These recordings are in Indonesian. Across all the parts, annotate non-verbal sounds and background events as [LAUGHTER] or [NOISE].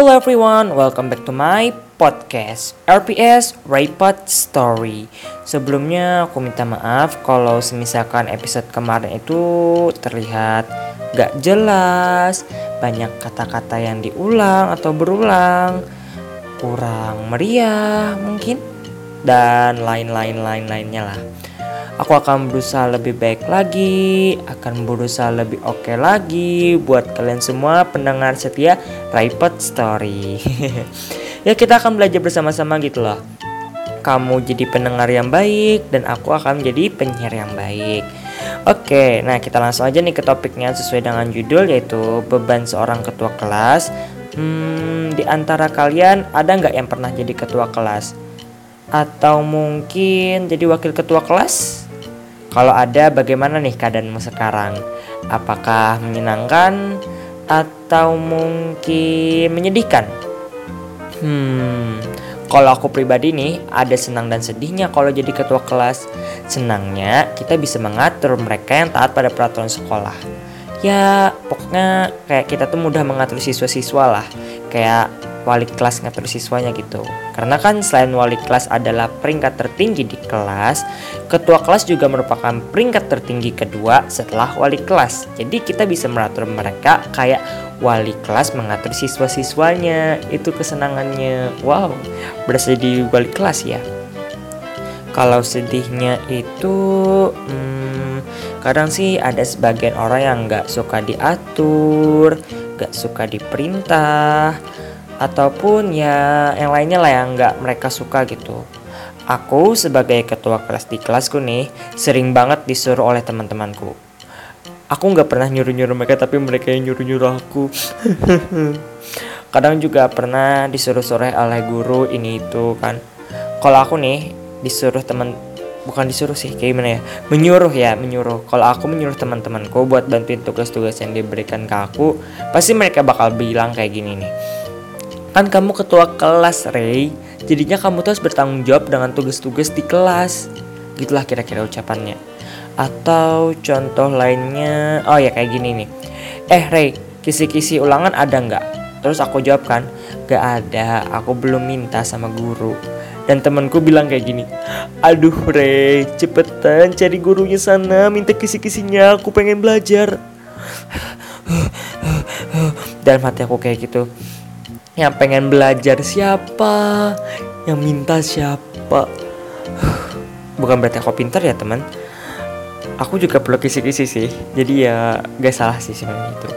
Hello everyone, welcome back to my podcast RPS Repot Story. Sebelumnya aku minta maaf kalau semisalkan episode kemarin itu terlihat gak jelas, banyak kata-kata yang diulang atau berulang, kurang meriah mungkin, dan lain-lain lain-lainnya lah. Aku akan berusaha lebih baik lagi, akan berusaha lebih oke okay lagi buat kalian semua pendengar setia Raipot Story. [LAUGHS] ya kita akan belajar bersama-sama gitu loh. Kamu jadi pendengar yang baik dan aku akan menjadi penyiar yang baik. Oke, nah kita langsung aja nih ke topiknya sesuai dengan judul yaitu beban seorang ketua kelas. Hmm, di antara kalian ada nggak yang pernah jadi ketua kelas? Atau mungkin jadi wakil ketua kelas? Kalau ada, bagaimana nih keadaanmu sekarang? Apakah menyenangkan atau mungkin menyedihkan? Hmm, kalau aku pribadi nih, ada senang dan sedihnya kalau jadi ketua kelas. Senangnya, kita bisa mengatur mereka yang taat pada peraturan sekolah. Ya, pokoknya kayak kita tuh mudah mengatur siswa-siswa lah. Kayak wali kelas ngatur siswanya gitu. Karena kan selain wali kelas adalah peringkat tertinggi di kelas, ketua kelas juga merupakan peringkat tertinggi kedua setelah wali kelas. Jadi kita bisa mengatur mereka kayak wali kelas mengatur siswa-siswanya. Itu kesenangannya. Wow, berasa di wali kelas ya. Kalau sedihnya itu hmm, kadang sih ada sebagian orang yang nggak suka diatur, nggak suka diperintah, ataupun ya yang lainnya lah yang nggak mereka suka gitu. Aku sebagai ketua kelas di kelasku nih sering banget disuruh oleh teman-temanku. Aku nggak pernah nyuruh-nyuruh mereka tapi mereka yang nyuruh-nyuruh aku. [LAUGHS] Kadang juga pernah disuruh-suruh oleh guru ini itu kan. Kalau aku nih disuruh teman bukan disuruh sih kayak gimana ya menyuruh ya menyuruh kalau aku menyuruh teman-temanku buat bantuin tugas-tugas yang diberikan ke aku pasti mereka bakal bilang kayak gini nih Kan kamu ketua kelas, Ray. Jadinya kamu tuh harus bertanggung jawab dengan tugas-tugas di kelas. Gitulah kira-kira ucapannya. Atau contoh lainnya, oh ya kayak gini nih. Eh, Ray, kisi-kisi ulangan ada nggak? Terus aku jawab kan, gak ada, aku belum minta sama guru. Dan temanku bilang kayak gini, aduh Ray, cepetan cari gurunya sana, minta kisi-kisinya, aku pengen belajar. Dan mati aku kayak gitu, yang pengen belajar siapa? Yang minta siapa? Bukan berarti aku pintar ya teman. Aku juga perlu kisi-kisi sih. Jadi ya gak salah sih sebenarnya itu.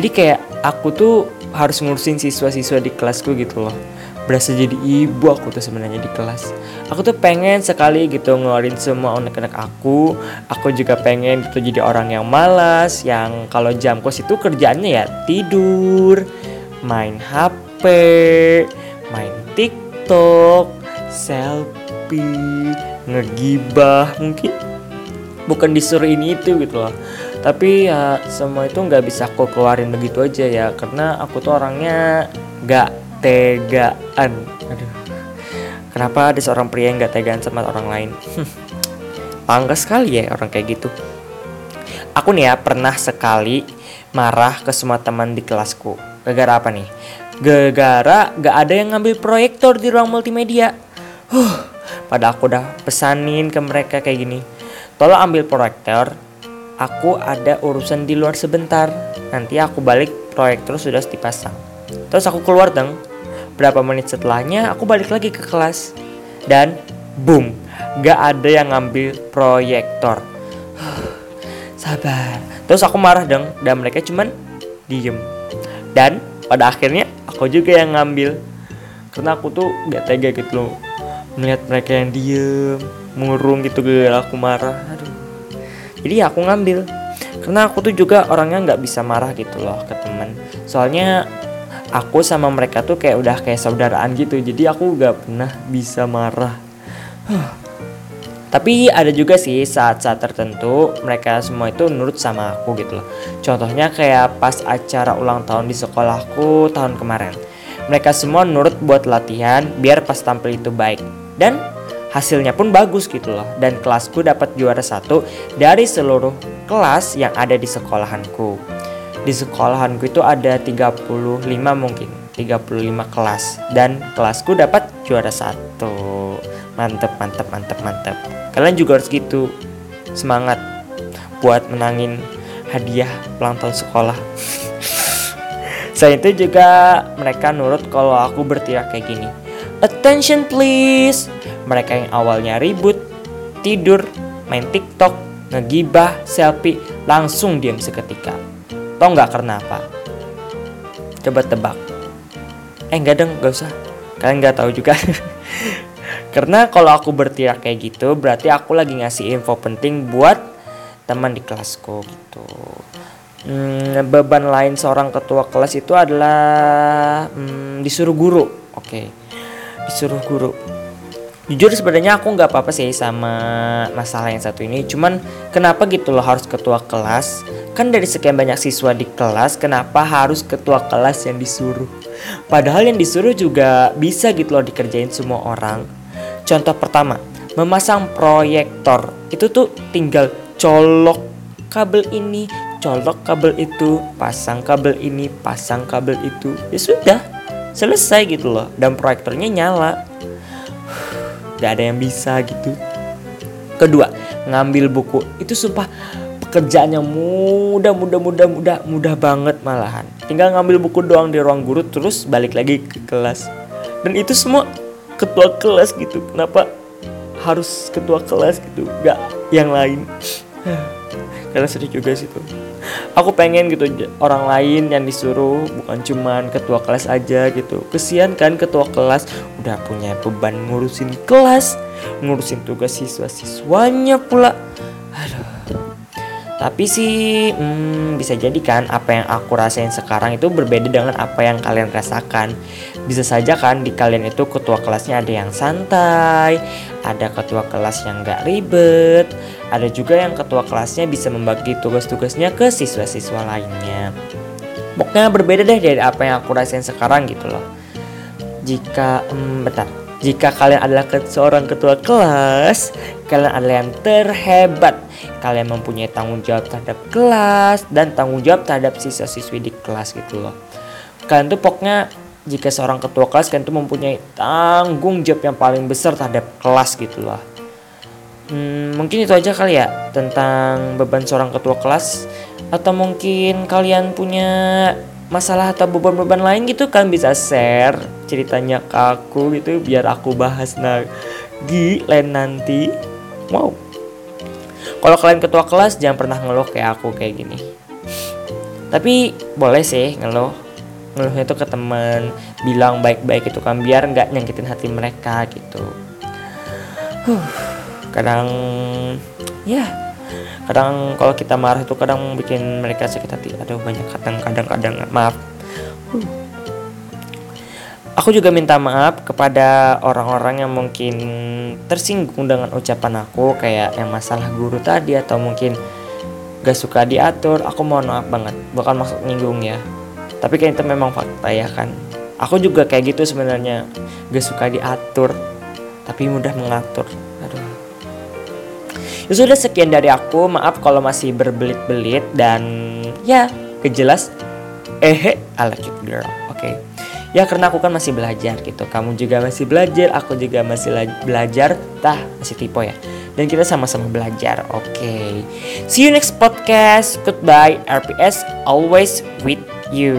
Jadi kayak aku tuh harus ngurusin siswa-siswa di kelasku gitu loh. Berasa jadi ibu aku tuh sebenarnya di kelas. Aku tuh pengen sekali gitu ngeluarin semua anak-anak aku. Aku juga pengen gitu jadi orang yang malas yang kalau jam kos itu kerjaannya ya tidur main HP, main TikTok, selfie, ngegibah mungkin bukan disuruh ini itu gitu loh. Tapi ya semua itu nggak bisa aku keluarin begitu aja ya karena aku tuh orangnya nggak tegaan. Aduh. Kenapa ada seorang pria yang nggak tegaan sama orang lain? [LAUGHS] Bangga sekali ya orang kayak gitu. Aku nih ya pernah sekali marah ke semua teman di kelasku Gara-gara apa nih? Gara-gara gak ada yang ngambil proyektor di ruang multimedia. Huh, pada aku udah pesanin ke mereka kayak gini. Tolong ambil proyektor. Aku ada urusan di luar sebentar. Nanti aku balik proyektor sudah dipasang. Terus aku keluar dong. Berapa menit setelahnya aku balik lagi ke kelas. Dan boom, gak ada yang ngambil proyektor. Sabar. Terus aku marah dong dan mereka cuman diem dan pada akhirnya aku juga yang ngambil. Karena aku tuh gak tega gitu loh melihat mereka yang diem murung gitu gara aku marah. Aduh. Jadi ya aku ngambil. Karena aku tuh juga orangnya nggak bisa marah gitu loh ke teman soalnya aku sama mereka tuh kayak udah kayak saudaraan gitu. Jadi aku gak pernah bisa marah tapi ada juga sih saat-saat tertentu mereka semua itu nurut sama aku gitu loh. Contohnya kayak pas acara ulang tahun di sekolahku tahun kemarin. Mereka semua nurut buat latihan biar pas tampil itu baik. Dan hasilnya pun bagus gitu loh. Dan kelasku dapat juara satu dari seluruh kelas yang ada di sekolahanku. Di sekolahanku itu ada 35 mungkin. 35 kelas. Dan kelasku dapat juara satu. Mantep mantep mantep mantep. Kalian juga harus gitu. Semangat buat menangin hadiah ulang tahun sekolah. [LAUGHS] Selain itu juga mereka nurut kalau aku berteriak kayak gini. Attention please. Mereka yang awalnya ribut, tidur, main tiktok, ngegibah, selfie Langsung diam seketika. Tau nggak karena apa? Coba tebak Eh enggak dong, gak usah. Kalian nggak tahu juga. [LAUGHS] Karena kalau aku berteriak kayak gitu Berarti aku lagi ngasih info penting buat teman di kelasku gitu. Hmm, beban lain seorang ketua kelas itu adalah hmm, disuruh guru. Oke okay. disuruh guru. Jujur sebenarnya aku nggak apa-apa sih sama masalah yang satu ini. Cuman kenapa gitu loh harus ketua kelas? Kan dari sekian banyak siswa di kelas kenapa harus ketua kelas yang disuruh padahal yang disuruh juga bisa gitu loh dikerjain semua orang contoh pertama memasang proyektor itu tuh tinggal colok kabel ini colok kabel itu, pasang kabel ini, pasang kabel itu. Ya sudah, selesai gitu loh. Dan proyektornya nyala. Gak ada yang bisa gitu. Kedua, ngambil buku. Itu sumpah pekerjaan yang mudah, mudah, mudah, mudah, mudah banget malahan. Tinggal ngambil buku doang di ruang guru terus balik lagi ke kelas. Dan itu semua ketua kelas gitu. Kenapa harus ketua kelas gitu? Gak yang lain. [SIGHS] Karena sedih juga sih tuh aku pengen gitu orang lain yang disuruh bukan cuman ketua kelas aja gitu kesian kan ketua kelas udah punya beban ngurusin kelas ngurusin tugas siswa-siswanya pula aduh tapi sih hmm, bisa jadi kan apa yang aku rasain sekarang itu berbeda dengan apa yang kalian rasakan bisa saja kan di kalian itu ketua kelasnya ada yang santai ada ketua kelas yang gak ribet ada juga yang ketua kelasnya bisa membagi tugas-tugasnya ke siswa-siswa lainnya. Pokoknya berbeda deh dari apa yang aku rasain sekarang gitu loh. Jika, hmm, bentar, jika kalian adalah seorang ketua kelas, kalian adalah yang terhebat. Kalian mempunyai tanggung jawab terhadap kelas dan tanggung jawab terhadap siswa-siswi di kelas gitu loh. Kalian tuh pokoknya jika seorang ketua kelas kalian tuh mempunyai tanggung jawab yang paling besar terhadap kelas gitu loh Hmm, mungkin itu aja kali ya tentang beban seorang ketua kelas atau mungkin kalian punya masalah atau beban-beban lain gitu kan bisa share ceritanya ke aku gitu biar aku bahas lagi lain nanti. Wow. Kalau kalian ketua kelas jangan pernah ngeluh kayak aku kayak gini. Tapi boleh sih ngeluh. Ngeluhnya itu ke temen bilang baik-baik itu kan biar nggak nyakitin hati mereka gitu. Huh kadang ya kadang kalau kita marah itu kadang bikin mereka sakit hati. Ada banyak kadang-kadang kadang. Maaf. Aku juga minta maaf kepada orang-orang yang mungkin tersinggung dengan ucapan aku kayak yang masalah guru tadi atau mungkin gak suka diatur. Aku mohon maaf banget. Bukan maksud nyinggung ya. Tapi kayak itu memang fakta ya kan. Aku juga kayak gitu sebenarnya. Gak suka diatur tapi mudah mengatur Ya sudah sekian dari aku. Maaf kalau masih berbelit-belit dan ya kejelas. Eh, I like it girl. Oke. Okay. Ya karena aku kan masih belajar gitu. Kamu juga masih belajar, aku juga masih belajar. Tah, masih tipe ya. Dan kita sama-sama belajar. Oke. Okay. See you next podcast. Goodbye. RPS always with you.